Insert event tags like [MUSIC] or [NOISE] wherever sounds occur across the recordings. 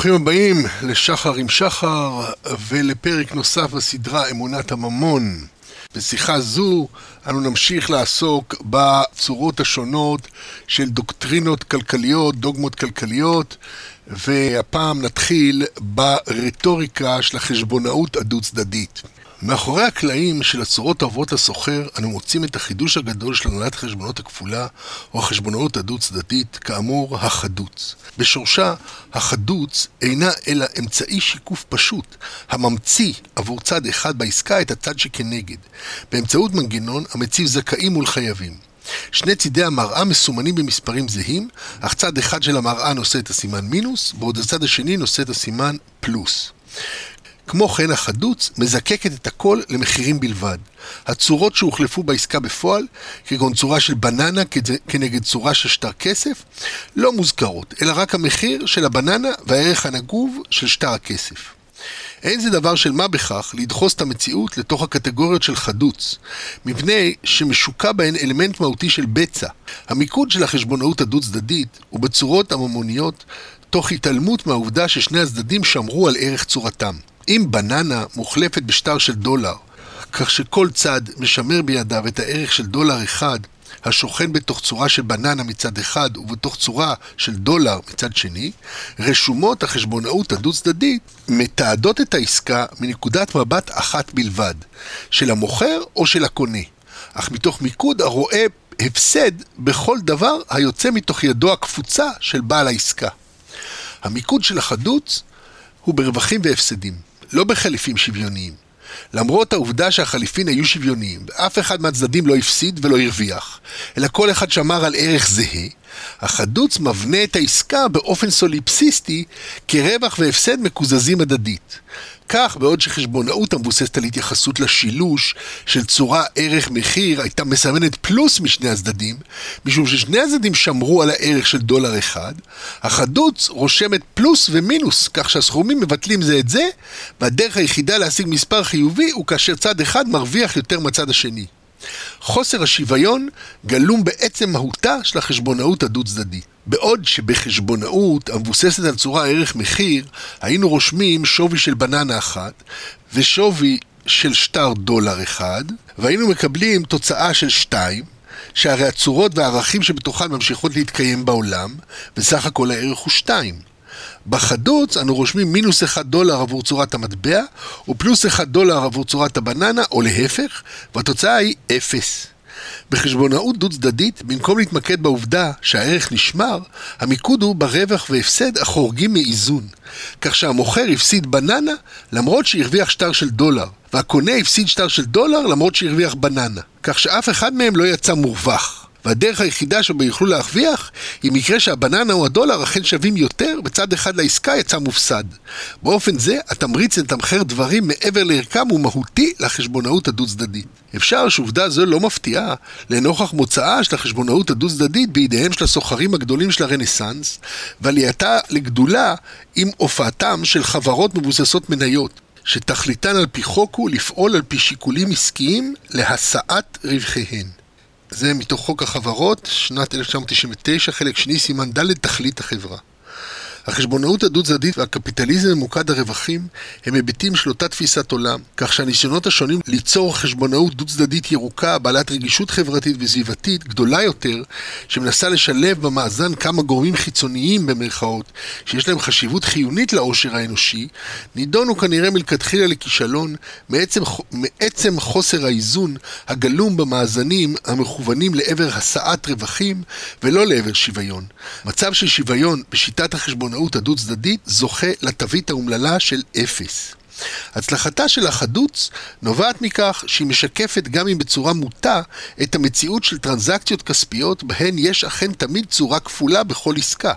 ברוכים הבאים לשחר עם שחר ולפרק נוסף בסדרה אמונת הממון. בשיחה זו אנו נמשיך לעסוק בצורות השונות של דוקטרינות כלכליות, דוגמות כלכליות, והפעם נתחיל ברטוריקה של החשבונאות הדו-צדדית. מאחורי הקלעים של הצורות האהובות לסוחר, אנו מוצאים את החידוש הגדול של הנהלת החשבונות הכפולה, או החשבונאות הדו-צדדית, כאמור, החדוץ. בשורשה, החדוץ אינה אלא אמצעי שיקוף פשוט, הממציא עבור צד אחד בעסקה את הצד שכנגד, באמצעות מנגנון המציב זכאים מול חייבים. שני צידי המראה מסומנים במספרים זהים, אך צד אחד של המראה נושא את הסימן מינוס, בעוד הצד השני נושא את הסימן פלוס. כמו כן, החדוץ מזקקת את הכל למחירים בלבד. הצורות שהוחלפו בעסקה בפועל, כגון צורה של בננה כנגד צורה של שטר כסף, לא מוזכרות, אלא רק המחיר של הבננה והערך הנגוב של שטר הכסף. אין זה דבר של מה בכך לדחוס את המציאות לתוך הקטגוריות של חדוץ, מפני שמשוקע בהן אלמנט מהותי של בצע. המיקוד של החשבונאות הדו-צדדית הוא בצורות הממוניות, תוך התעלמות מהעובדה ששני הצדדים שמרו על ערך צורתם. אם בננה מוחלפת בשטר של דולר, כך שכל צד משמר בידיו את הערך של דולר אחד, השוכן בתוך צורה של בננה מצד אחד ובתוך צורה של דולר מצד שני, רשומות החשבונאות הדו-צדדית מתעדות את העסקה מנקודת מבט אחת בלבד, של המוכר או של הקונה, אך מתוך מיקוד הרואה הפסד בכל דבר היוצא מתוך ידו הקפוצה של בעל העסקה. המיקוד של החדוץ הוא ברווחים והפסדים. לא בחליפים שוויוניים. למרות העובדה שהחליפין היו שוויוניים, ואף אחד מהצדדים לא הפסיד ולא הרוויח, אלא כל אחד שמר על ערך זהה, החדוץ מבנה את העסקה באופן סוליפסיסטי כרווח והפסד מקוזזים הדדית. כך, בעוד שחשבונאות המבוססת על התייחסות לשילוש של צורה ערך מחיר הייתה מסמנת פלוס משני הצדדים, משום ששני הצדדים שמרו על הערך של דולר אחד, החדוץ רושמת פלוס ומינוס, כך שהסכומים מבטלים זה את זה, והדרך היחידה להשיג מספר חיובי הוא כאשר צד אחד מרוויח יותר מהצד השני. חוסר השוויון גלום בעצם מהותה של החשבונאות הדו-צדדית. בעוד שבחשבונאות המבוססת על צורה ערך מחיר, היינו רושמים שווי של בננה אחת ושווי של שטר דולר אחד, והיינו מקבלים תוצאה של שתיים, שהרי הצורות והערכים שבתוכן ממשיכות להתקיים בעולם, וסך הכל הערך הוא שתיים. בחדוץ אנו רושמים מינוס 1 דולר עבור צורת המטבע, ופלוס 1 דולר עבור צורת הבננה, או להפך, והתוצאה היא 0. בחשבונאות דו-צדדית, במקום להתמקד בעובדה שהערך נשמר, המיקוד הוא ברווח והפסד החורגים מאיזון. כך שהמוכר הפסיד בננה למרות שהרוויח שטר של דולר, והקונה הפסיד שטר של דולר למרות שהרוויח בננה. כך שאף אחד מהם לא יצא מורווח. והדרך היחידה שבה יוכלו להרוויח, היא מקרה שהבננה או הדולר אכן שווים יותר, בצד אחד לעסקה יצא מופסד. באופן זה, התמריץ לתמחר דברים מעבר לערכם הוא מהותי לחשבונאות הדו-צדדית. אפשר שעובדה זו לא מפתיעה לנוכח מוצאה של החשבונאות הדו-צדדית בידיהם של הסוחרים הגדולים של הרנסאנס, ועלייתה לגדולה עם הופעתם של חברות מבוססות מניות. שתכליתן על פי חוק הוא לפעול על פי שיקולים עסקיים להשאת רווחיהן. זה מתוך חוק החברות, שנת 1999, חלק שני, סימן ד', תכלית החברה. החשבונאות הדו-צדדית והקפיטליזם ממוקד הרווחים הם היבטים של אותה תפיסת עולם, כך שהניסיונות השונים ליצור חשבונאות דו-צדדית ירוקה, בעלת רגישות חברתית וסביבתית גדולה יותר, שמנסה לשלב במאזן כמה גורמים חיצוניים במרכאות, שיש להם חשיבות חיונית לעושר האנושי, נידונו כנראה מלכתחילה לכישלון מעצם, מעצם חוסר האיזון הגלום במאזנים המכוונים לעבר השאת רווחים ולא לעבר שוויון. מצב של שוויון בשיטת החשבונאות החשבונאות הדו-צדדית זוכה לתווית האומללה של אפס. הצלחתה של החדוץ נובעת מכך שהיא משקפת גם אם בצורה מוטה את המציאות של טרנזקציות כספיות בהן יש אכן תמיד צורה כפולה בכל עסקה.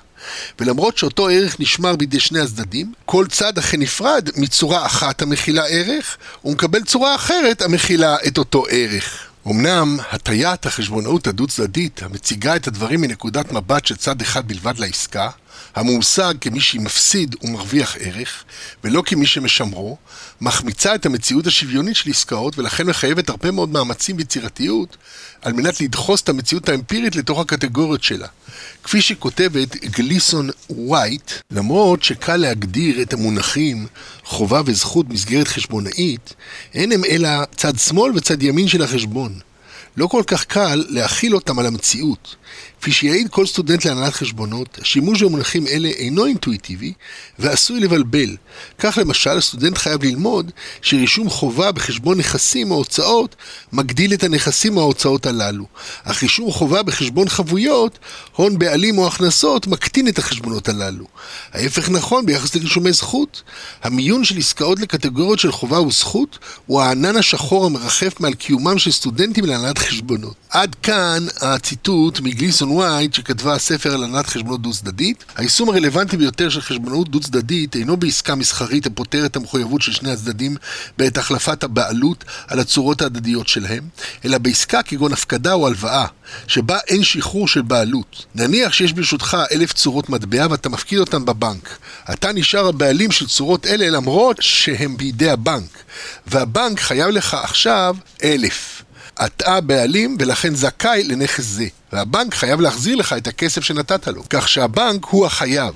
ולמרות שאותו ערך נשמר בידי שני הצדדים, כל צד אכן נפרד מצורה אחת המכילה ערך, ומקבל צורה אחרת המכילה את אותו ערך. אמנם הטיית החשבונאות הדו-צדדית המציגה את הדברים מנקודת מבט של צד אחד בלבד לעסקה, המושג כמי שמפסיד ומרוויח ערך, ולא כמי שמשמרו, מחמיצה את המציאות השוויונית של עסקאות ולכן מחייבת הרבה מאוד מאמצים ויצירתיות על מנת לדחוס את המציאות האמפירית לתוך הקטגוריות שלה. כפי שכותבת גליסון ווייט, למרות שקל להגדיר את המונחים חובה וזכות מסגרת חשבונאית, אין הם אלא צד שמאל וצד ימין של החשבון. לא כל כך קל להכיל אותם על המציאות. כפי שיעיד כל סטודנט להנהלת חשבונות, השימוש במונחים אלה אינו אינטואיטיבי ועשוי לבלבל. כך למשל, הסטודנט חייב ללמוד שרישום חובה בחשבון נכסים או הוצאות מגדיל את הנכסים או ההוצאות הללו, אך רישום חובה בחשבון חבויות, הון בעלים או הכנסות, מקטין את החשבונות הללו. ההפך נכון ביחס לרישומי זכות. המיון של עסקאות לקטגוריות של חובה וזכות הוא הענן השחור המרחף מעל קיומם של סטודנטים להנהלת חשבונות. עד כאן הציטוט מגליסון ווייט שכתבה ספר על הנהלת חשבונות דו-צדדית. היישום הרלוונטי ביותר של חשבונאות דו-צדדית אינו בעסקה מסחרית הפותרת את המחויבות של שני הצדדים בעת החלפת הבעלות על הצורות ההדדיות שלהם, אלא בעסקה כגון הפקדה או הלוואה, שבה אין שחרור של בעלות. נניח שיש ברשותך אלף צורות מטבע ואתה מפקיד אותן בבנק. אתה נשאר הבעלים של צורות אלה למרות שהם בידי הבנק, והבנק חייב לך עכשיו אלף. אתה בעלים ולכן זכאי לנכס זה. והבנק חייב להחזיר לך את הכסף שנתת לו, כך שהבנק הוא החייב.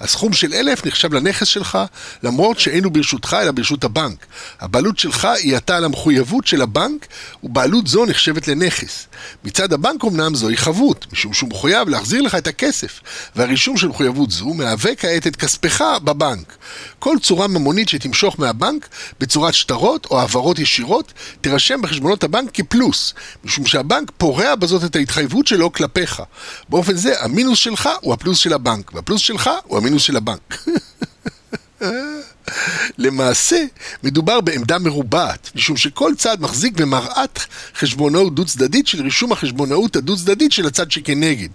הסכום של אלף נחשב לנכס שלך, למרות שאינו ברשותך אלא ברשות הבנק. הבעלות שלך היא עתה על המחויבות של הבנק, ובעלות זו נחשבת לנכס. מצד הבנק אמנם זוהי חבות, משום שהוא מחויב להחזיר לך את הכסף, והרישום של מחויבות זו מהווה כעת את כספך בבנק. כל צורה ממונית שתמשוך מהבנק, בצורת שטרות או העברות ישירות, תירשם בחשבונות הבנק כפלוס, משום שהבנק פורע בזאת את ההתחייבות שלו כלפיך. באופן זה, המינוס שלך הוא הפלוס של הבנק, והפלוס שלך הוא המינוס של הבנק. [LAUGHS] למעשה, מדובר בעמדה מרובעת, משום שכל צד מחזיק במראת חשבונאות דו-צדדית של רישום החשבונאות הדו-צדדית של הצד שכנגד,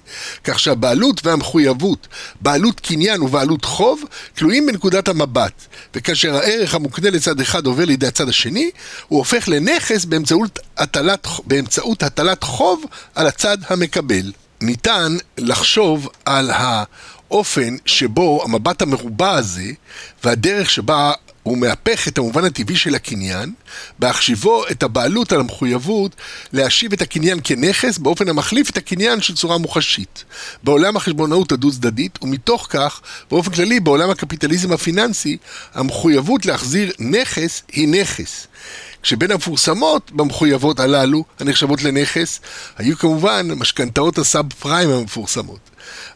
כך שהבעלות והמחויבות, בעלות קניין ובעלות חוב, תלויים בנקודת המבט, וכאשר הערך המוקנה לצד אחד עובר לידי הצד השני, הוא הופך לנכס באמצעות הטלת, באמצעות הטלת חוב על הצד המקבל. ניתן לחשוב על ה... האופן שבו המבט המרובע הזה והדרך שבה הוא מהפך את המובן הטבעי של הקניין, בהחשיבו את הבעלות על המחויבות להשיב את הקניין כנכס באופן המחליף את הקניין של צורה מוחשית. בעולם החשבונאות הדו-צדדית, ומתוך כך, באופן כללי בעולם הקפיטליזם הפיננסי, המחויבות להחזיר נכס היא נכס. כשבין המפורסמות במחויבות הללו, הנחשבות לנכס, היו כמובן משכנתאות הסאב פריים המפורסמות.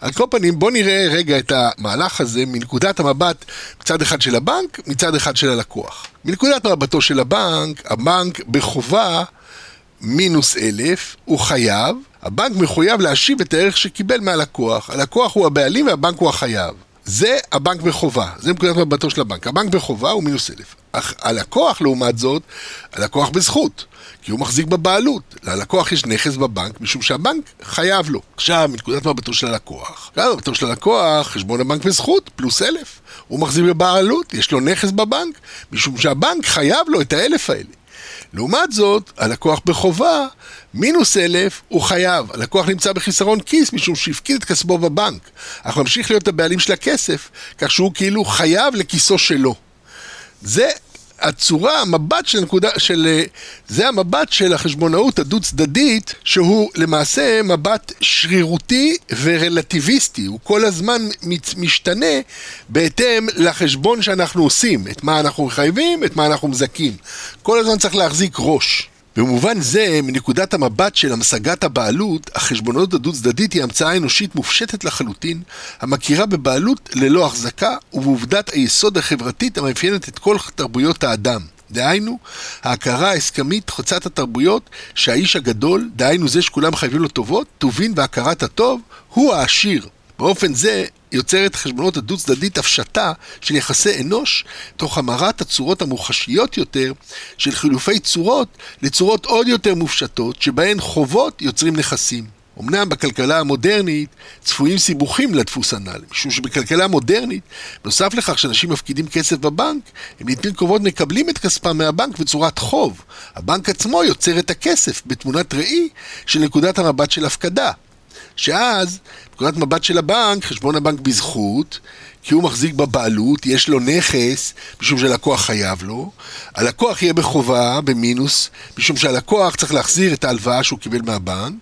על כל פנים, בואו נראה רגע את המהלך הזה מנקודת המבט מצד אחד של הבנק, מצד אחד של הלקוח. מנקודת מבטו של הבנק, הבנק בחובה מינוס אלף, הוא חייב, הבנק מחויב להשיב את הערך שקיבל מהלקוח. הלקוח הוא הבעלים והבנק הוא החייב. זה הבנק בחובה, זה נקודת מבטו של הבנק. הבנק בחובה הוא מינוס אלף. אך הלקוח, לעומת זאת, הלקוח בזכות. כי הוא מחזיק בבעלות. ללקוח יש נכס בבנק, משום שהבנק חייב לו. עכשיו, מנקודת מבטו של הלקוח, מנקודת מבטו של הלקוח, חשבון הבנק בזכות, פלוס אלף. הוא מחזיק בבעלות, יש לו נכס בבנק, משום שהבנק חייב לו את האלף האלה. לעומת זאת, הלקוח בחובה, מינוס אלף, הוא חייב. הלקוח נמצא בחיסרון כיס משום שהפקיד את כספו בבנק, אך ממשיך להיות הבעלים של הכסף, כך שהוא כאילו חייב לכיסו שלו. זה הצורה, המבט של נקודה, של, אה, זה המבט של החשבונאות הדו-צדדית, שהוא למעשה מבט שרירותי ורלטיביסטי, הוא כל הזמן משתנה בהתאם לחשבון שאנחנו עושים, את מה אנחנו מחייבים, את מה אנחנו מזכים. כל הזמן צריך להחזיק ראש. במובן זה, מנקודת המבט של המשגת הבעלות, החשבונות הדו-צדדית היא המצאה אנושית מופשטת לחלוטין, המכירה בבעלות ללא החזקה ובעובדת היסוד החברתית המאפיינת את כל תרבויות האדם. דהיינו, ההכרה ההסכמית חוצת התרבויות שהאיש הגדול, דהיינו זה שכולם חייבים לו טובות, טובין והכרת הטוב, הוא העשיר. באופן זה יוצרת חשבונות הדו-צדדית הפשטה של יחסי אנוש, תוך המרת הצורות המוחשיות יותר של חילופי צורות לצורות עוד יותר מופשטות, שבהן חובות יוצרים נכסים. אמנם בכלכלה המודרנית צפויים סיבוכים לדפוס הנ"ל, משום שבכלכלה מודרנית, נוסף לכך שאנשים מפקידים כסף בבנק, הם לעתים קרובות מקבלים את כספם מהבנק בצורת חוב. הבנק עצמו יוצר את הכסף בתמונת ראי של נקודת המבט של הפקדה. שאז, נקודת מבט של הבנק, חשבון הבנק בזכות, כי הוא מחזיק בבעלות, יש לו נכס, משום שהלקוח חייב לו. הלקוח יהיה בחובה, במינוס, משום שהלקוח צריך להחזיר את ההלוואה שהוא קיבל מהבנק.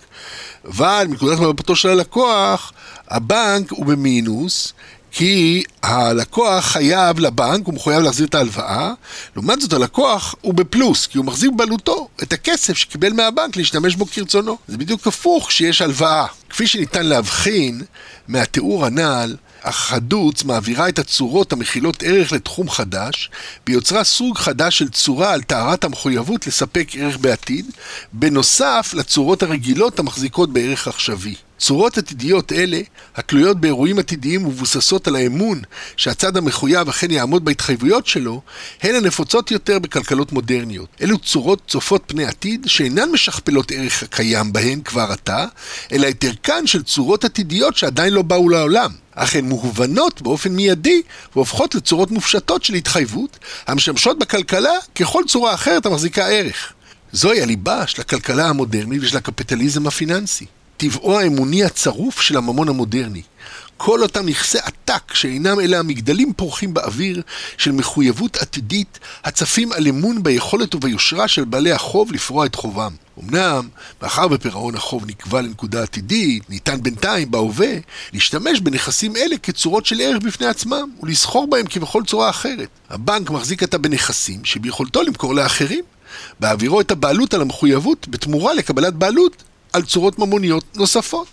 אבל מנקודת מבטו של הלקוח, הבנק הוא במינוס, כי הלקוח חייב לבנק, הוא מחויב להחזיר את ההלוואה, לעומת זאת הלקוח הוא בפלוס, כי הוא מחזיר בבעלותו את הכסף שקיבל מהבנק להשתמש בו כרצונו. זה בדיוק הפוך כשיש הלוואה. כפי שניתן להבחין מהתיאור הנ"ל, החדוץ מעבירה את הצורות המכילות ערך לתחום חדש, ביוצרה סוג חדש של צורה על טהרת המחויבות לספק ערך בעתיד, בנוסף לצורות הרגילות המחזיקות בערך עכשווי. צורות עתידיות אלה, התלויות באירועים עתידיים ומבוססות על האמון שהצד המחויב אכן יעמוד בהתחייבויות שלו, הן הנפוצות יותר בכלכלות מודרניות. אלו צורות צופות פני עתיד שאינן משכפלות ערך הקיים בהן כבר עתה, אלא את ערכן של צורות עתידיות שעדיין לא באו לעולם. אך הן מובנות באופן מיידי והופכות לצורות מופשטות של התחייבות, המשמשות בכלכלה ככל צורה אחרת המחזיקה ערך. זוהי הליבה של הכלכלה המודרנית ושל הקפיטליזם הפיננסי. טבעו האמוני הצרוף של הממון המודרני. כל אותם נכסי עתק שאינם אלא המגדלים פורחים באוויר של מחויבות עתידית הצפים על אמון ביכולת וביושרה של בעלי החוב לפרוע את חובם. אמנם, מאחר ופירעון החוב נקבע לנקודה עתידית, ניתן בינתיים, בהווה, להשתמש בנכסים אלה כצורות של ערך בפני עצמם, ולסחור בהם כבכל צורה אחרת. הבנק מחזיק עתה בנכסים שביכולתו למכור לאחרים, בהעבירו את הבעלות על המחויבות בתמורה לקבלת בעלות על צורות ממוניות נוספות.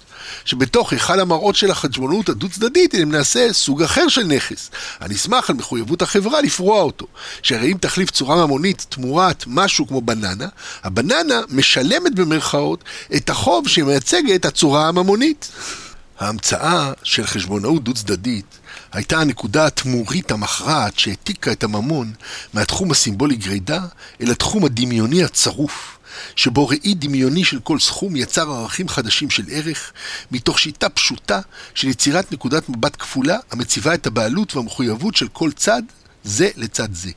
שבתוך היכל המראות של החשבונות הדו-צדדית אם נעשה סוג אחר של נכס, הנסמך על מחויבות החברה לפרוע אותו. שהרי אם תחליף צורה ממונית תמורת משהו כמו בננה, הבננה משלמת במרכאות את החוב שמייצגת הצורה הממונית. ההמצאה של חשבונאות דו-צדדית הייתה הנקודה התמורית המכרעת שהעתיקה את הממון מהתחום הסימבולי גרידא אל התחום הדמיוני הצרוף. שבו ראי דמיוני של כל סכום יצר ערכים חדשים של ערך, מתוך שיטה פשוטה של יצירת נקודת מבט כפולה המציבה את הבעלות והמחויבות של כל צד זה לצד זה.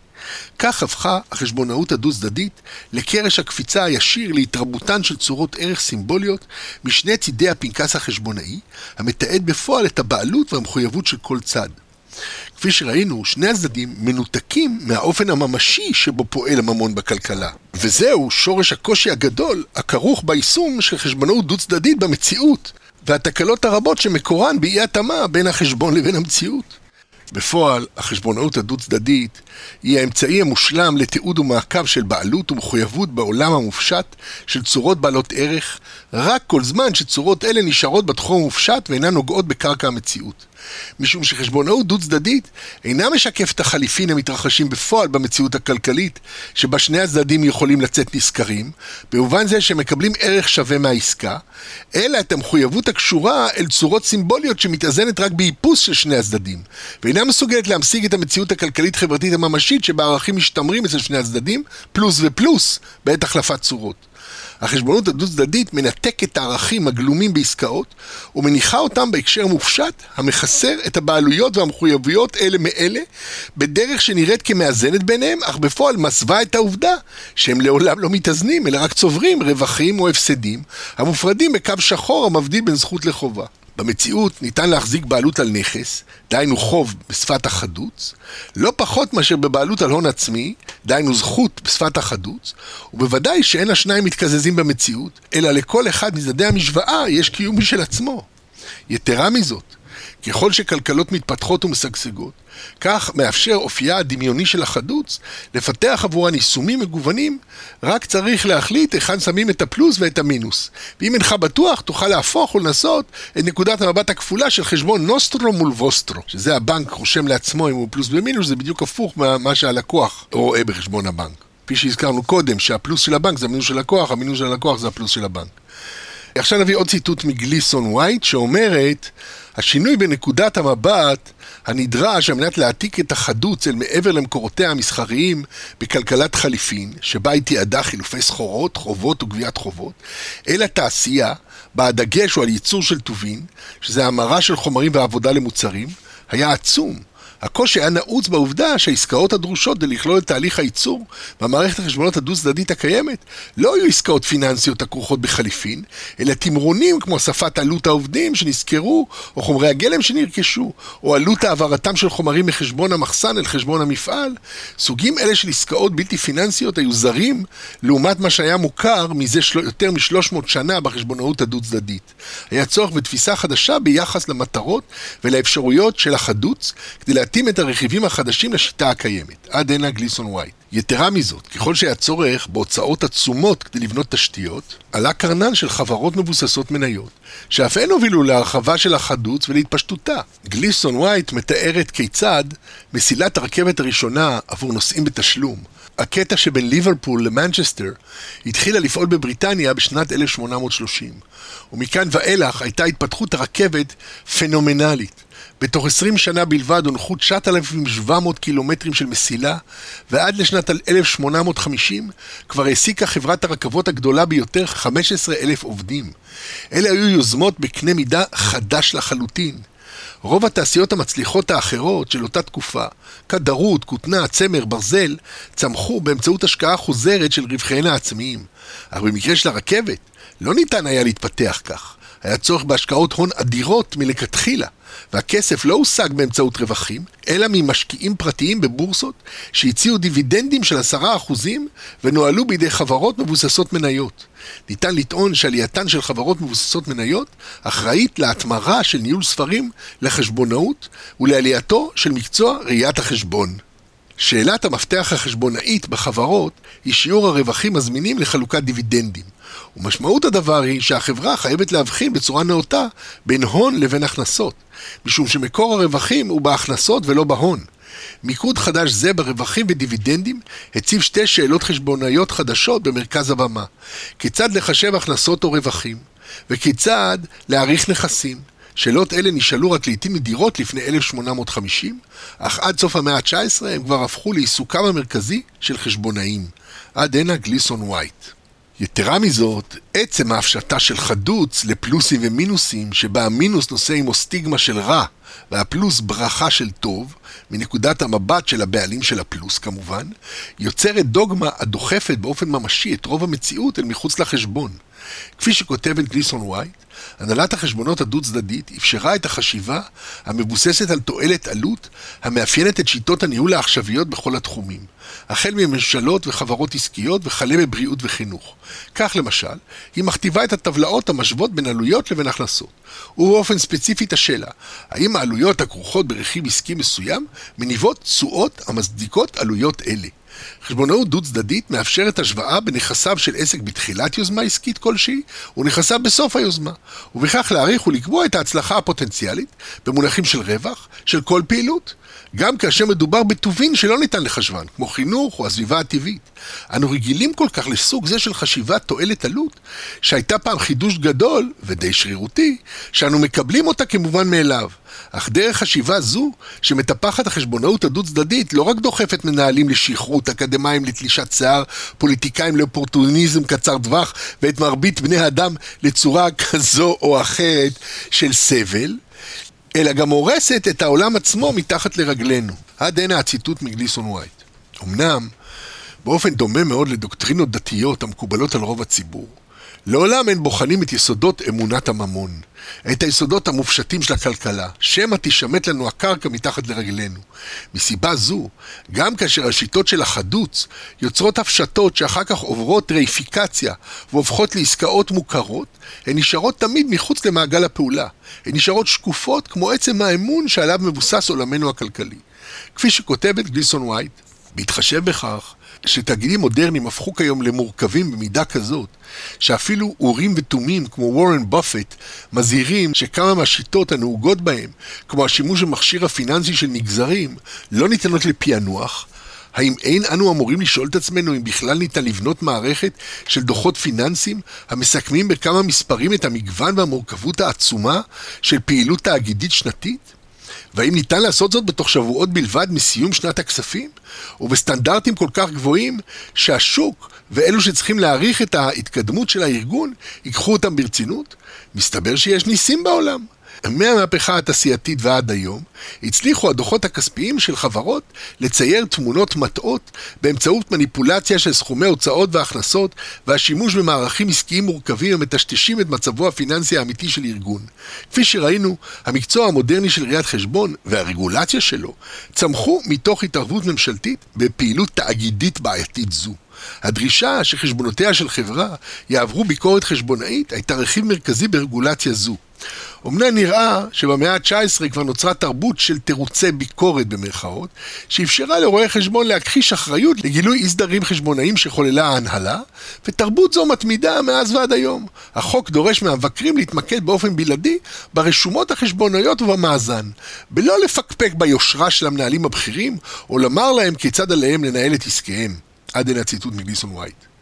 כך הפכה החשבונאות הדו-צדדית לקרש הקפיצה הישיר להתרבותן של צורות ערך סימבוליות משני צידי הפנקס החשבונאי, המתעד בפועל את הבעלות והמחויבות של כל צד. כפי שראינו, שני הצדדים מנותקים מהאופן הממשי שבו פועל הממון בכלכלה. וזהו שורש הקושי הגדול הכרוך ביישום של חשבונאות דו-צדדית במציאות, והתקלות הרבות שמקורן באי התאמה בין החשבון לבין המציאות. בפועל, החשבונאות הדו-צדדית היא האמצעי המושלם לתיעוד ומעקב של בעלות ומחויבות בעולם המופשט של צורות בעלות ערך, רק כל זמן שצורות אלה נשארות בתחום המופשט ואינן נוגעות בקרקע המציאות. משום שחשבונאות דו-צדדית אינה משקפת החליפין המתרחשים בפועל במציאות הכלכלית, שבה שני הצדדים יכולים לצאת נשכרים, במובן זה שהם מקבלים ערך שווה מהעסקה, אלא את המחויבות הקשורה אל צורות סימבוליות שמתאזנת רק באיפוס של שני הצדדים, ואינה מסוגלת להמשיג את המציאות הכלכלית-חברתית הממשית שבה ערכים משתמרים אצל שני הצדדים, פלוס ופלוס, בעת החלפת צורות. החשבונות הדו-צדדית מנתקת את הערכים הגלומים בעסקאות ומניחה אותם בהקשר מופשט המחסר את הבעלויות והמחויבויות אלה מאלה בדרך שנראית כמאזנת ביניהם, אך בפועל מסווה את העובדה שהם לעולם לא מתאזנים אלא רק צוברים רווחים או הפסדים המופרדים בקו שחור המבדיל בין זכות לחובה. במציאות ניתן להחזיק בעלות על נכס, דהיינו חוב בשפת החדוץ, לא פחות מאשר בבעלות על הון עצמי, דהיינו זכות בשפת החדוץ, ובוודאי שאין השניים מתקזזים במציאות, אלא לכל אחד מצדדי המשוואה יש קיום משל עצמו. יתרה מזאת, ככל שכלכלות מתפתחות ומשגשגות, כך מאפשר אופייה הדמיוני של החדוץ לפתח עבורן יישומים מגוונים, רק צריך להחליט היכן שמים את הפלוס ואת המינוס. ואם אינך בטוח, תוכל להפוך ולנסות את נקודת המבט הכפולה של חשבון נוסטרו מול ווסטרו, שזה הבנק רושם לעצמו אם הוא פלוס ומינוס, זה בדיוק הפוך ממה שהלקוח רואה בחשבון הבנק. כפי שהזכרנו קודם, שהפלוס של הבנק זה המינוס של הלקוח, המינוס של הלקוח זה הפלוס של הבנק. עכשיו נביא עוד ציטוט מגליסון ווייט, שאומרת, השינוי בנקודת המבט הנדרש על מנת להעתיק את החדוץ אל מעבר למקורותיה המסחריים בכלכלת חליפין, שבה היא תיעדה חילופי סחורות, חובות וגביית חובות, אל התעשייה, בה הדגש הוא על ייצור של טובין, שזה המרה של חומרים ועבודה למוצרים, היה עצום. הקושי היה נעוץ בעובדה שהעסקאות הדרושות כדי לכלול את תהליך הייצור במערכת החשבונות הדו-צדדית הקיימת לא היו עסקאות פיננסיות הכרוכות בחליפין, אלא תמרונים כמו הוספת עלות העובדים שנזכרו, או חומרי הגלם שנרכשו, או עלות העברתם של חומרים מחשבון המחסן אל חשבון המפעל. סוגים אלה של עסקאות בלתי פיננסיות היו זרים לעומת מה שהיה מוכר מזה של... יותר מ-300 שנה בחשבונאות הדו-צדדית. היה צורך בתפיסה חדשה ביחס למטרות ולאפשרויות של החדוץ, כדי להתאים את הרכיבים החדשים לשיטה הקיימת. עד הנה גליסון ווייט. יתרה מזאת, ככל שהיה צורך בהוצאות עצומות כדי לבנות תשתיות, עלה קרנן של חברות מבוססות מניות, שאף הן הובילו להרחבה של החדוץ ולהתפשטותה. גליסון ווייט מתארת כיצד מסילת הרכבת הראשונה עבור נוסעים בתשלום, הקטע שבין ליברפול למנצ'סטר התחילה לפעול בבריטניה בשנת 1830, ומכאן ואילך הייתה התפתחות הרכבת פנומנלית. בתוך 20 שנה בלבד הונחו 9,700 קילומטרים של מסילה, ועד לשנת 1850 כבר העסיקה חברת הרכבות הגדולה ביותר 15,000 עובדים. אלה היו יוזמות בקנה מידה חדש לחלוטין. רוב התעשיות המצליחות האחרות של אותה תקופה, כדרות, כותנה, צמר, ברזל, צמחו באמצעות השקעה חוזרת של רווחיהן העצמיים. אך במקרה של הרכבת, לא ניתן היה להתפתח כך. היה צורך בהשקעות הון אדירות מלכתחילה, והכסף לא הושג באמצעות רווחים, אלא ממשקיעים פרטיים בבורסות שהציעו דיבידנדים של עשרה אחוזים ונוהלו בידי חברות מבוססות מניות. ניתן לטעון שעלייתן של חברות מבוססות מניות אחראית להתמרה של ניהול ספרים לחשבונאות ולעלייתו של מקצוע ראיית החשבון. שאלת המפתח החשבונאית בחברות היא שיעור הרווחים הזמינים לחלוקת דיבידנדים. ומשמעות הדבר היא שהחברה חייבת להבחין בצורה נאותה בין הון לבין הכנסות, משום שמקור הרווחים הוא בהכנסות ולא בהון. מיקוד חדש זה ברווחים ודיבידנדים הציב שתי שאלות חשבונאיות חדשות במרכז הבמה. כיצד לחשב הכנסות או רווחים, וכיצד להעריך נכסים. שאלות אלה נשאלו רק לעיתים נדירות לפני 1850, אך עד סוף המאה ה-19 הם כבר הפכו לעיסוקם המרכזי של חשבונאים. עד הנה גליסון ווייט. יתרה מזאת, עצם ההפשטה של חדוץ לפלוסים ומינוסים, שבה המינוס נושא עמו סטיגמה של רע, והפלוס ברכה של טוב, מנקודת המבט של הבעלים של הפלוס כמובן, יוצרת דוגמה הדוחפת באופן ממשי את רוב המציאות אל מחוץ לחשבון. כפי שכותבת גליסון ווייט, הנהלת החשבונות הדו-צדדית אפשרה את החשיבה המבוססת על תועלת עלות המאפיינת את שיטות הניהול העכשוויות בכל התחומים, החל מממשלות וחברות עסקיות וכלה בבריאות וחינוך. כך למשל, היא מכתיבה את הטבלאות המשוות בין עלויות לבין הכנסות, ובאופן ספציפי את השאלה, האם העלויות הכרוכות ברכיב עסקי מסוים מניבות תשואות המצדיקות עלויות אלה. חשבונאות דו-צדדית מאפשרת השוואה בנכסיו של עסק בתחילת יוזמה עסקית כלשהי ונכסיו בסוף היוזמה, ובכך להעריך ולקבוע את ההצלחה הפוטנציאלית במונחים של רווח של כל פעילות, גם כאשר מדובר בטובין שלא ניתן לחשבן, כמו חינוך או הסביבה הטבעית. אנו רגילים כל כך לסוג זה של חשיבת תועלת עלות, שהייתה פעם חידוש גדול ודי שרירותי, שאנו מקבלים אותה כמובן מאליו. אך דרך חשיבה זו, שמטפחת החשבונאות הדו-צדדית, לא רק דוחפת מנהלים לשכרות, אקדמאים לתלישת שיער, פוליטיקאים לאופורטוניזם קצר טווח, ואת מרבית בני האדם לצורה כזו או אחרת של סבל, אלא גם הורסת את העולם עצמו מתחת לרגלינו. עד הנה הציטוט מגליסון ווייט. אמנם, באופן דומה מאוד לדוקטרינות דתיות המקובלות על רוב הציבור, לעולם אין בוחנים את יסודות אמונת הממון, את היסודות המופשטים של הכלכלה, שמא תישמט לנו הקרקע מתחת לרגלינו. מסיבה זו, גם כאשר השיטות של החדוץ יוצרות הפשטות שאחר כך עוברות רייפיקציה והופכות לעסקאות מוכרות, הן נשארות תמיד מחוץ למעגל הפעולה. הן נשארות שקופות כמו עצם האמון שעליו מבוסס עולמנו הכלכלי. כפי שכותבת גליסון ווייט, בהתחשב בכך שתאגידים מודרניים הפכו כיום למורכבים במידה כזאת, שאפילו אורים ותומים כמו וורן בופט מזהירים שכמה מהשיטות הנהוגות בהם, כמו השימוש במכשיר הפיננסי של מגזרים, לא ניתנות לפענוח, האם אין אנו אמורים לשאול את עצמנו אם בכלל ניתן לבנות מערכת של דוחות פיננסיים המסכמים בכמה מספרים את המגוון והמורכבות העצומה של פעילות תאגידית שנתית? והאם ניתן לעשות זאת בתוך שבועות בלבד מסיום שנת הכספים? ובסטנדרטים כל כך גבוהים שהשוק ואלו שצריכים להעריך את ההתקדמות של הארגון ייקחו אותם ברצינות? מסתבר שיש ניסים בעולם. מהמהפכה התעשייתית ועד היום, הצליחו הדוחות הכספיים של חברות לצייר תמונות מטעות באמצעות מניפולציה של סכומי הוצאות והכנסות והשימוש במערכים עסקיים מורכבים המטשטשים את מצבו הפיננסי האמיתי של ארגון. כפי שראינו, המקצוע המודרני של ראיית חשבון והרגולציה שלו צמחו מתוך התערבות ממשלתית בפעילות תאגידית בעייתית זו. הדרישה שחשבונותיה של חברה יעברו ביקורת חשבונאית הייתה רכיב מרכזי ברגולציה זו. אמנם נראה שבמאה ה-19 כבר נוצרה תרבות של תירוצי ביקורת במרכאות, שאפשרה לרואי חשבון להכחיש אחריות לגילוי אי סדרים חשבונאיים שחוללה ההנהלה, ותרבות זו מתמידה מאז ועד היום. החוק דורש מהמבקרים להתמקד באופן בלעדי ברשומות החשבונאיות ובמאזן, בלא לפקפק ביושרה של המנהלים הבכירים, או לומר להם כיצד עליהם לנהל את עסקיהם. עד הנה הציטוט מגליסון וייט.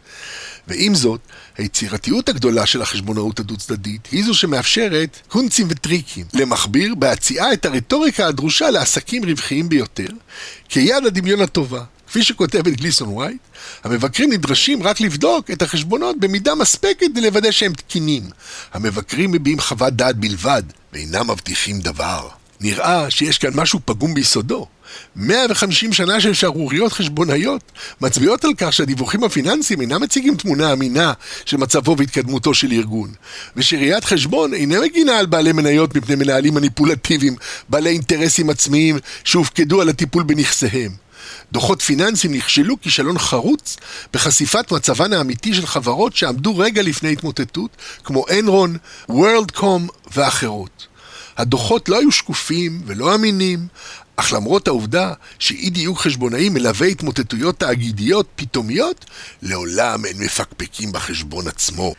ועם זאת, היצירתיות הגדולה של החשבונאות הדו-צדדית היא זו שמאפשרת קונצים וטריקים למכביר בהציעה את הרטוריקה הדרושה לעסקים רווחיים ביותר, כיד הדמיון הטובה. כפי שכותבת גליסון וייט, המבקרים נדרשים רק לבדוק את החשבונות במידה מספקת ולוודא שהם תקינים. המבקרים מביעים חוות דעת בלבד, ואינם מבטיחים דבר. נראה שיש כאן משהו פגום ביסודו. 150 שנה של שערוריות חשבונאיות מצביעות על כך שהדיווחים הפיננסיים אינם מציגים תמונה אמינה של מצבו והתקדמותו של ארגון, ושראיית חשבון אינה מגינה על בעלי מניות מפני מנהלים מניפולטיביים, בעלי אינטרסים עצמיים שהופקדו על הטיפול בנכסיהם. דוחות פיננסיים נכשלו כישלון חרוץ בחשיפת מצבן האמיתי של חברות שעמדו רגע לפני התמוטטות, כמו אנרון, וורלדקום ואחרות. הדוחות לא היו שקופים ולא אמינים, אך למרות העובדה שאי דיוק חשבונאי מלווה התמוטטויות תאגידיות פתאומיות, לעולם אין מפקפקים בחשבון עצמו.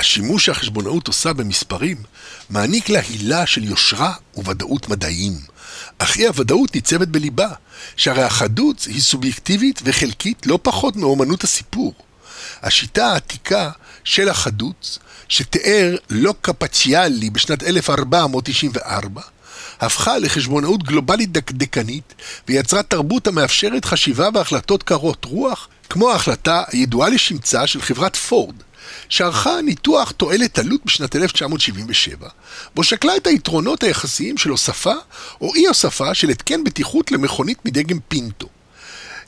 השימוש שהחשבונאות עושה במספרים מעניק לה הילה של יושרה וודאות מדעיים. אך אי הוודאות ניצבת בליבה, שהרי החדות היא סובייקטיבית וחלקית לא פחות מאומנות הסיפור. השיטה העתיקה של החדות, שתיאר לא קפציאלי בשנת 1494, הפכה לחשבונאות גלובלית דקדקנית ויצרה תרבות המאפשרת חשיבה והחלטות קרות רוח, כמו ההחלטה הידועה לשמצה של חברת פורד, שערכה ניתוח תועלת עלות בשנת 1977, בו שקלה את היתרונות היחסיים של הוספה או אי הוספה של התקן בטיחות למכונית מדגם פינטו.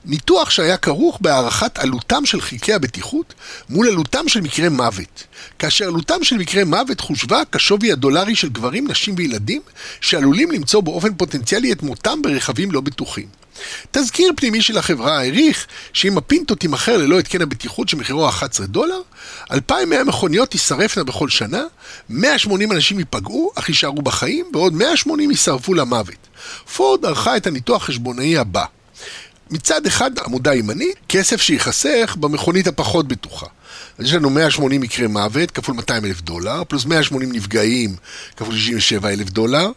ניתוח שהיה כרוך בהערכת עלותם של חלקי הבטיחות מול עלותם של מקרי מוות, כאשר עלותם של מקרי מוות חושבה כשווי הדולרי של גברים, נשים וילדים שעלולים למצוא באופן פוטנציאלי את מותם ברכבים לא בטוחים. תזכיר פנימי של החברה העריך שאם הפינטו תימכר ללא התקן הבטיחות שמחירו 11 דולר, 2,100 מכוניות תישרפנה בכל שנה, 180 אנשים ייפגעו אך יישארו בחיים, ועוד 180 יישרפו למוות. פורד ערכה את הניתוח החשבונאי הבא מצד אחד, עמודה ימנית, כסף שייחסך במכונית הפחות בטוחה. אז יש לנו 180 מקרי מוות כפול 200 אלף דולר, פלוס 180 נפגעים כפול 67 אלף דולר,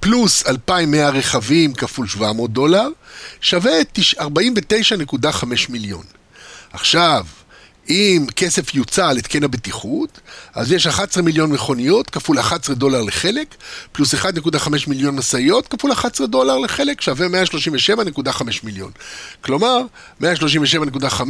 פלוס 2,100 רכבים כפול 700 דולר, שווה 49.5 מיליון. עכשיו, אם כסף יוצא על התקן הבטיחות, אז יש 11 מיליון מכוניות כפול 11 דולר לחלק, פלוס 1.5 מיליון משאיות כפול 11 דולר לחלק, שווה 137.5 מיליון. כלומר, 137.5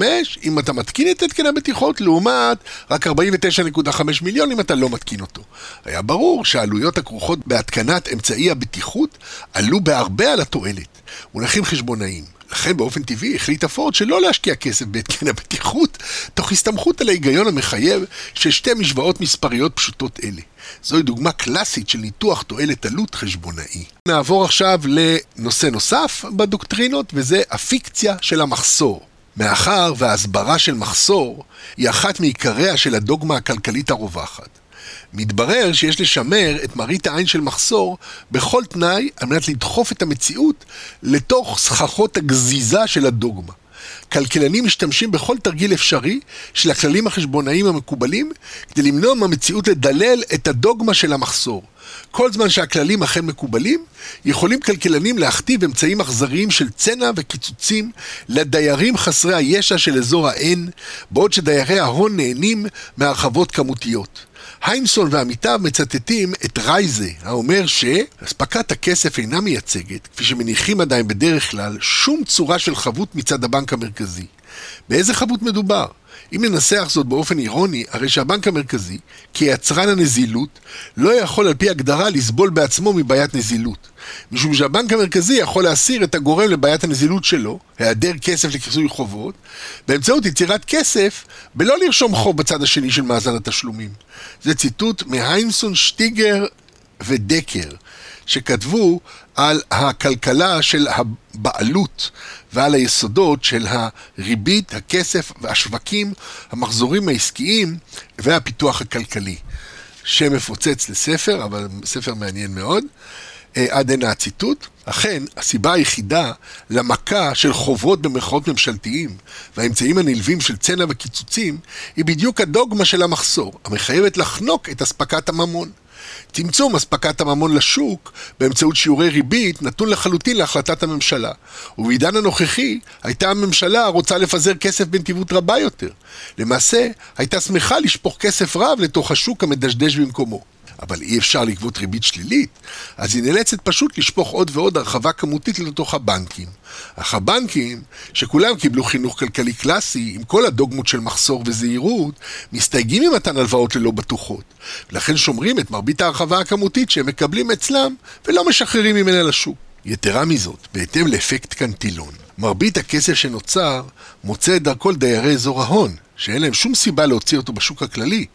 אם אתה מתקין את התקן הבטיחות, לעומת רק 49.5 מיליון אם אתה לא מתקין אותו. היה ברור שהעלויות הכרוכות בהתקנת אמצעי הבטיחות עלו בהרבה על התועלת. מונחים חשבונאיים. לכן באופן טבעי החליטה פורד שלא להשקיע כסף בהתקן הבטיחות, תוך הסתמכות על ההיגיון המחייב של שתי משוואות מספריות פשוטות אלה. זוהי דוגמה קלאסית של ניתוח תועלת עלות חשבונאי. נעבור עכשיו לנושא נוסף בדוקטרינות, וזה הפיקציה של המחסור. מאחר וההסברה של מחסור היא אחת מעיקריה של הדוגמה הכלכלית הרווחת. מתברר שיש לשמר את מראית העין של מחסור בכל תנאי על מנת לדחוף את המציאות לתוך סככות הגזיזה של הדוגמה. כלכלנים משתמשים בכל תרגיל אפשרי של הכללים החשבונאיים המקובלים כדי למנוע מהמציאות לדלל את הדוגמה של המחסור. כל זמן שהכללים אכן מקובלים, יכולים כלכלנים להכתיב אמצעים אכזריים של צנע וקיצוצים לדיירים חסרי הישע של אזור ה-N, בעוד שדיירי ההון נהנים מהרחבות כמותיות. היינסון ועמיתיו מצטטים את רייזה, האומר שאספקת הכסף אינה מייצגת, כפי שמניחים עדיין בדרך כלל, שום צורה של חבות מצד הבנק המרכזי. באיזה חבות מדובר? אם ננסח זאת באופן אירוני, הרי שהבנק המרכזי, כיצרן הנזילות, לא יכול על פי הגדרה לסבול בעצמו מבעיית נזילות. משום שהבנק המרכזי יכול להסיר את הגורם לבעיית הנזילות שלו, היעדר כסף לכיסוי חובות, באמצעות יצירת כסף, בלא לרשום חוב בצד השני של מאזן התשלומים. זה ציטוט מהיימסון, שטיגר ודקר, שכתבו על הכלכלה של הבעלות ועל היסודות של הריבית, הכסף והשווקים, המחזורים העסקיים והפיתוח הכלכלי. שם מפוצץ לספר, אבל ספר מעניין מאוד. אה, עד הנה הציטוט. אכן, הסיבה היחידה למכה של חובות במרכאות ממשלתיים והאמצעים הנלווים של צנע וקיצוצים היא בדיוק הדוגמה של המחסור, המחייבת לחנוק את אספקת הממון. צמצום אספקת הממון לשוק באמצעות שיעורי ריבית נתון לחלוטין להחלטת הממשלה. ובעידן הנוכחי הייתה הממשלה רוצה לפזר כסף בנתיבות רבה יותר. למעשה, הייתה שמחה לשפוך כסף רב לתוך השוק המדשדש במקומו. אבל אי אפשר לגבות ריבית שלילית, אז היא נאלצת פשוט לשפוך עוד ועוד הרחבה כמותית לתוך הבנקים. אך הבנקים, שכולם קיבלו חינוך כלכלי קלאסי, עם כל הדוגמות של מחסור וזהירות, מסתייגים ממתן הלוואות ללא בטוחות, ולכן שומרים את מרבית ההרחבה הכמותית שהם מקבלים אצלם, ולא משחררים ממנה לשוק. יתרה מזאת, בהתאם לאפקט קנטילון, מרבית הכסף שנוצר מוצא את דרכו לדיירי אזור ההון, שאין להם שום סיבה להוציא אותו בשוק הכללי,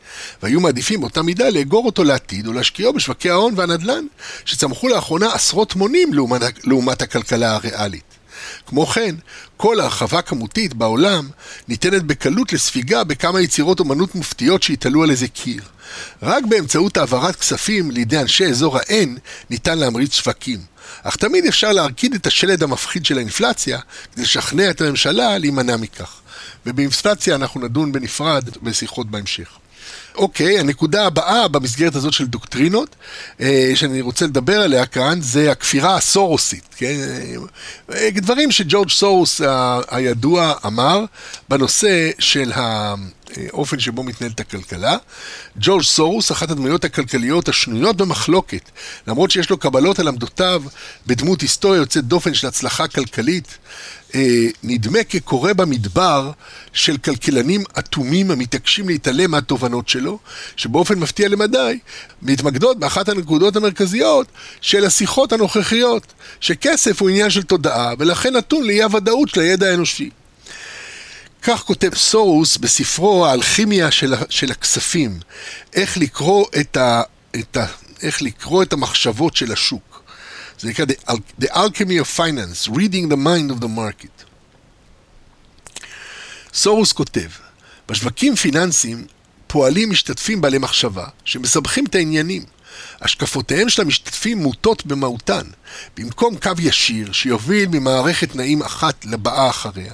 והיו מעדיפים באותה מידה לאגור אותו לעתיד או להשקיעו בשווקי ההון והנדל"ן, שצמחו לאחרונה עשרות מונים לעומת, לעומת הכלכלה הריאלית. כמו כן, כל הרחבה כמותית בעולם ניתנת בקלות לספיגה בכמה יצירות אומנות מופתיות שהתעלו על איזה קיר. רק באמצעות העברת כספים לידי אנשי אזור ה-N ניתן להמריץ שווקים. אך תמיד אפשר להרקיד את השלד המפחיד של האינפלציה כדי לשכנע את הממשלה להימנע מכך. ובאינפלציה אנחנו נדון בנפרד בשיחות בהמשך. אוקיי, הנקודה הבאה במסגרת הזאת של דוקטרינות, אה, שאני רוצה לדבר עליה כאן, זה הכפירה הסורוסית, כן? אה, דברים שג'ורג' סורוס הידוע אמר בנושא של האופן שבו מתנהלת הכלכלה. ג'ורג' סורוס, אחת הדמויות הכלכליות השנויות במחלוקת, למרות שיש לו קבלות על עמדותיו בדמות היסטוריה יוצאת דופן של הצלחה כלכלית, אה, נדמה כקורא במדבר של כלכלנים אטומים המתעקשים להתעלם מהתובנות שלו, שבאופן מפתיע למדי, מתמקדות באחת הנקודות המרכזיות של השיחות הנוכחיות, שכסף הוא עניין של תודעה, ולכן נתון לאי הוודאות של הידע האנושי. כך כותב סורוס בספרו האלכימיה של, של הכספים, איך לקרוא את, ה, את ה, איך לקרוא את המחשבות של השוק. זה נקרא The, Alchemy of Finance, Reading the Mind of the Market. סורוס כותב, בשווקים פיננסיים פועלים משתתפים בעלי מחשבה שמסבכים את העניינים. השקפותיהם של המשתתפים מוטות במהותן. במקום קו ישיר שיוביל ממערכת תנאים אחת לבאה אחריה,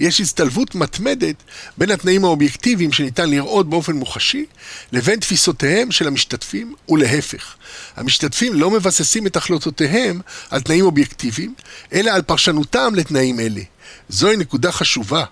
יש הצטלבות מתמדת בין התנאים האובייקטיביים שניתן לראות באופן מוחשי, לבין תפיסותיהם של המשתתפים, ולהפך. המשתתפים לא מבססים את החלטותיהם על תנאים אובייקטיביים, אלא על פרשנותם לתנאים אלה. זוהי נקודה חשובה,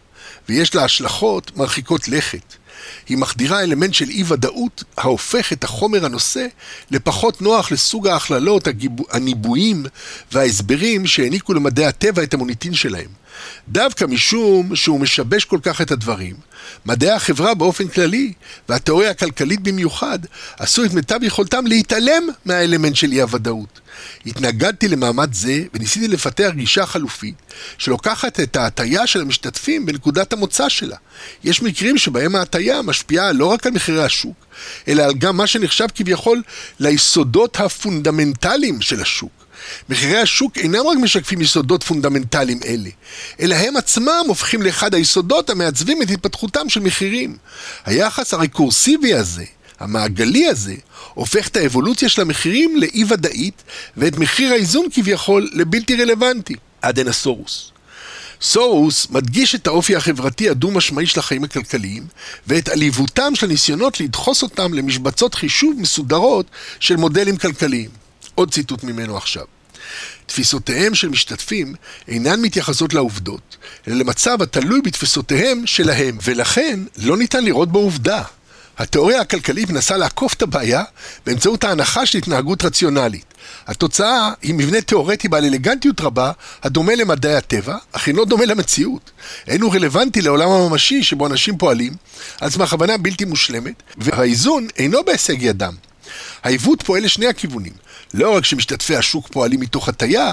ויש לה השלכות מרחיקות לכת. היא מחדירה אלמנט של אי ודאות ההופך את החומר הנושא לפחות נוח לסוג ההכללות, הניבויים וההסברים שהעניקו למדעי הטבע את המוניטין שלהם. דווקא משום שהוא משבש כל כך את הדברים, מדעי החברה באופן כללי, והתיאוריה הכלכלית במיוחד, עשו את מיטב יכולתם להתעלם מהאלמנט של אי-הוודאות. התנגדתי למעמד זה וניסיתי לפתח גישה חלופית שלוקחת את ההטייה של המשתתפים בנקודת המוצא שלה. יש מקרים שבהם ההטייה משפיעה לא רק על מחירי השוק, אלא על גם מה שנחשב כביכול ליסודות הפונדמנטליים של השוק. מחירי השוק אינם רק משקפים יסודות פונדמנטליים אלה, אלא הם עצמם הופכים לאחד היסודות המעצבים את התפתחותם של מחירים. היחס הרקורסיבי הזה, המעגלי הזה, הופך את האבולוציה של המחירים לאי ודאית, ואת מחיר האיזון כביכול לבלתי רלוונטי. עד הנה סורוס. סורוס מדגיש את האופי החברתי הדו-משמעי של החיים הכלכליים ואת עליבותם של הניסיונות לדחוס אותם למשבצות חישוב מסודרות של מודלים כלכליים. עוד ציטוט ממנו עכשיו. תפיסותיהם של משתתפים אינן מתייחסות לעובדות, אלא למצב התלוי בתפיסותיהם שלהם, ולכן לא ניתן לראות בו עובדה. התיאוריה הכלכלית מנסה לעקוף את הבעיה באמצעות ההנחה של התנהגות רציונלית. התוצאה היא מבנה תיאורטי בעל אלגנטיות רבה, הדומה למדעי הטבע, אך אינו דומה למציאות. אינו רלוונטי לעולם הממשי שבו אנשים פועלים, על סמך הבנה בלתי מושלמת, והאיזון אינו בהישג ידם. העיוות פועל לשני הכיוונים. לא רק שמשתתפי השוק פועלים מתוך הטיה,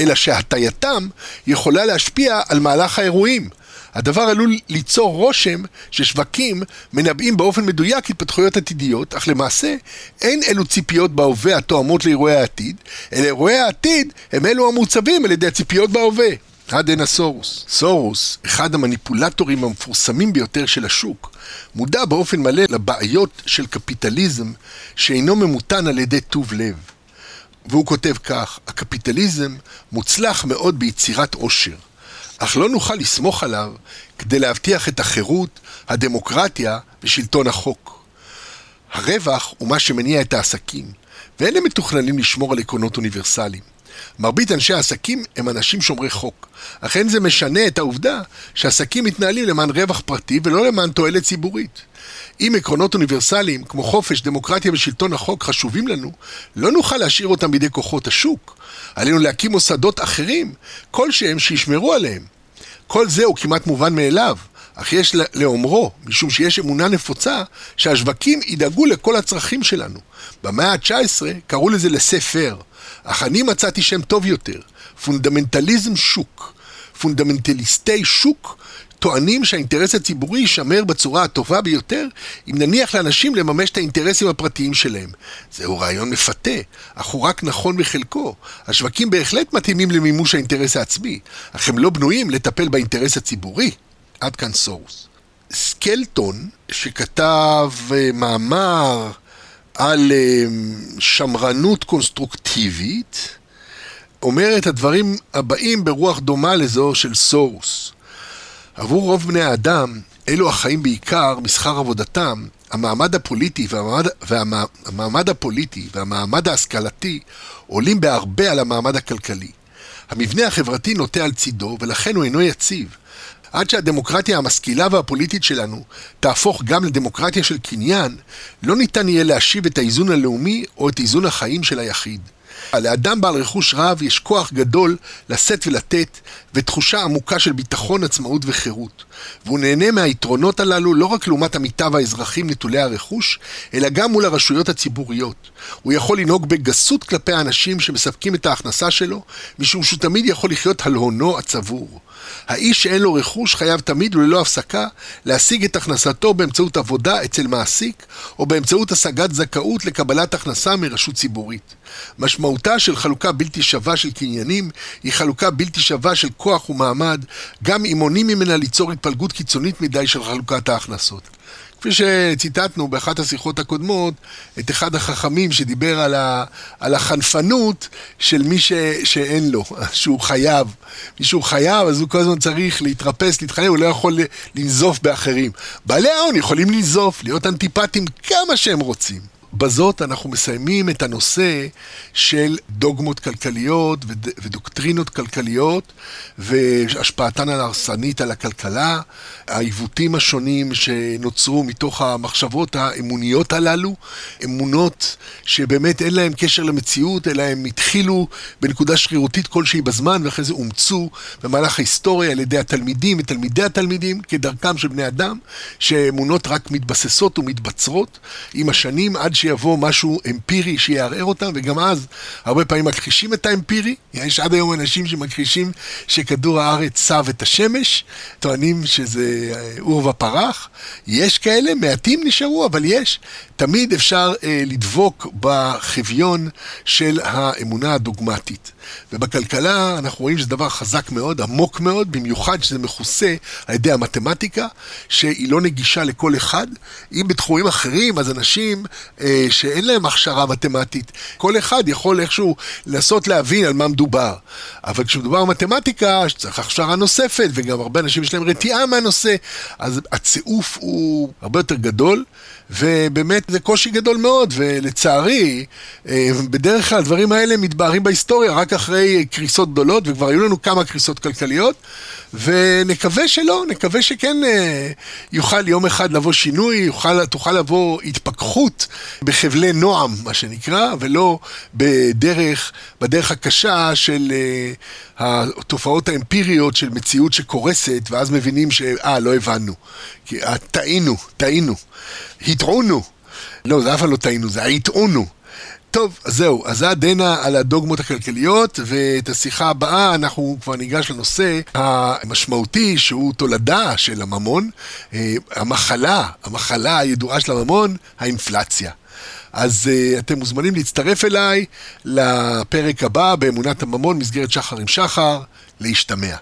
אלא שהטייתם יכולה להשפיע על מהלך האירועים. הדבר עלול ליצור רושם ששווקים מנבאים באופן מדויק התפתחויות עתידיות, אך למעשה אין אלו ציפיות בהווה התואמות לאירועי העתיד, אלא אירועי העתיד הם אלו המוצבים על ידי הציפיות בהווה. עד הנה סורוס. סורוס, אחד המניפולטורים המפורסמים ביותר של השוק, מודע באופן מלא לבעיות של קפיטליזם שאינו ממותן על ידי טוב לב. והוא כותב כך, הקפיטליזם מוצלח מאוד ביצירת עושר, אך לא נוכל לסמוך עליו כדי להבטיח את החירות, הדמוקרטיה ושלטון החוק. הרווח הוא מה שמניע את העסקים, ואין הם מתוכננים לשמור על עקרונות אוניברסליים. מרבית אנשי העסקים הם אנשים שומרי חוק. אך אין זה משנה את העובדה שעסקים מתנהלים למען רווח פרטי ולא למען תועלת ציבורית. אם עקרונות אוניברסליים כמו חופש, דמוקרטיה ושלטון החוק חשובים לנו, לא נוכל להשאיר אותם בידי כוחות השוק. עלינו להקים מוסדות אחרים, כלשהם שישמרו עליהם. כל זה הוא כמעט מובן מאליו, אך יש לאומרו, משום שיש אמונה נפוצה, שהשווקים ידאגו לכל הצרכים שלנו. במאה ה-19 קראו לזה laissez-faire, אך אני מצאתי שם טוב יותר, פונדמנטליזם שוק. פונדמנטליסטי שוק טוענים שהאינטרס הציבורי יישמר בצורה הטובה ביותר אם נניח לאנשים לממש את האינטרסים הפרטיים שלהם. זהו רעיון מפתה, אך הוא רק נכון בחלקו. השווקים בהחלט מתאימים למימוש האינטרס העצמי, אך הם לא בנויים לטפל באינטרס הציבורי. עד כאן סורוס. סקלטון, שכתב אה, מאמר על אה, שמרנות קונסטרוקטיבית, אומר את הדברים הבאים ברוח דומה לזו של סורוס. עבור רוב בני האדם, אלו החיים בעיקר משכר עבודתם, המעמד הפוליטי והמעמד, והמעמד הפוליטי והמעמד ההשכלתי עולים בהרבה על המעמד הכלכלי. המבנה החברתי נוטה על צידו, ולכן הוא אינו יציב. עד שהדמוקרטיה המשכילה והפוליטית שלנו תהפוך גם לדמוקרטיה של קניין, לא ניתן יהיה להשיב את האיזון הלאומי או את איזון החיים של היחיד. לאדם בעל רכוש רב יש כוח גדול לשאת ולתת, ותחושה עמוקה של ביטחון, עצמאות וחירות. והוא נהנה מהיתרונות הללו לא רק לעומת עמיתיו האזרחים נטולי הרכוש, אלא גם מול הרשויות הציבוריות. הוא יכול לנהוג בגסות כלפי האנשים שמספקים את ההכנסה שלו, משום שהוא תמיד יכול לחיות על הונו הצבור. האיש שאין לו רכוש חייב תמיד וללא הפסקה להשיג את הכנסתו באמצעות עבודה אצל מעסיק או באמצעות השגת זכאות לקבלת הכנסה מרשות ציבורית. משמעותה של חלוקה בלתי שווה של קניינים היא חלוקה בלתי שווה של כוח ומעמד, גם אם מונעים ממנה ליצור התפלגות קיצונית מדי של חלוקת ההכנסות. כפי שציטטנו באחת השיחות הקודמות, את אחד החכמים שדיבר על, ה, על החנפנות של מי ש, שאין לו, [LAUGHS] שהוא חייב. מי שהוא חייב, אז הוא כל הזמן צריך להתרפס, להתחנן, הוא לא יכול לנזוף באחרים. בעלי ההון יכולים לנזוף, להיות אנטיפטים כמה שהם רוצים. בזאת אנחנו מסיימים את הנושא של דוגמות כלכליות ודוקטרינות כלכליות והשפעתן ההרסנית על הכלכלה, העיוותים השונים שנוצרו מתוך המחשבות האמוניות הללו, אמונות שבאמת אין להן קשר למציאות, אלא הן התחילו בנקודה שרירותית כלשהי בזמן ואחרי זה אומצו במהלך ההיסטוריה על ידי התלמידים ותלמידי התלמידים כדרכם של בני אדם, שאמונות רק מתבססות ומתבצרות. עם השנים עד שיבוא משהו אמפירי שיערער אותם, וגם אז הרבה פעמים מכחישים את האמפירי. יש עד היום אנשים שמכחישים שכדור הארץ צב את השמש, טוענים שזה עור ופרח. יש כאלה, מעטים נשארו, אבל יש. תמיד אפשר אה, לדבוק בחביון של האמונה הדוגמטית. ובכלכלה אנחנו רואים שזה דבר חזק מאוד, עמוק מאוד, במיוחד שזה מכוסה על ידי המתמטיקה, שהיא לא נגישה לכל אחד. אם בתחומים אחרים, אז אנשים אה, שאין להם הכשרה מתמטית, כל אחד יכול איכשהו לנסות להבין על מה מדובר. אבל כשמדובר במתמטיקה, שצריך הכשרה נוספת, וגם הרבה אנשים יש להם רתיעה מהנושא, אז הצירוף הוא הרבה יותר גדול. ובאמת זה קושי גדול מאוד, ולצערי, אה, בדרך כלל הדברים האלה מתבהרים בהיסטוריה רק אחרי קריסות גדולות, וכבר היו לנו כמה קריסות כלכליות, ונקווה שלא, נקווה שכן אה, יוכל יום אחד לבוא שינוי, יוכל, תוכל לבוא התפכחות בחבלי נועם, מה שנקרא, ולא בדרך, בדרך הקשה של uh, התופעות האמפיריות של מציאות שקורסת, ואז מבינים שאה, לא הבנו. אה, טעינו, טעינו. הטעונו. לא, זה אף פעם לא טעינו, זה הטעונו. טוב, זהו, אז זה הדנה על הדוגמות הכלכליות, ואת השיחה הבאה אנחנו כבר ניגש לנושא המשמעותי שהוא תולדה של הממון, אה, המחלה, המחלה הידועה של הממון, האינפלציה. אז uh, אתם מוזמנים להצטרף אליי לפרק הבא באמונת הממון, מסגרת שחר עם שחר, להשתמע.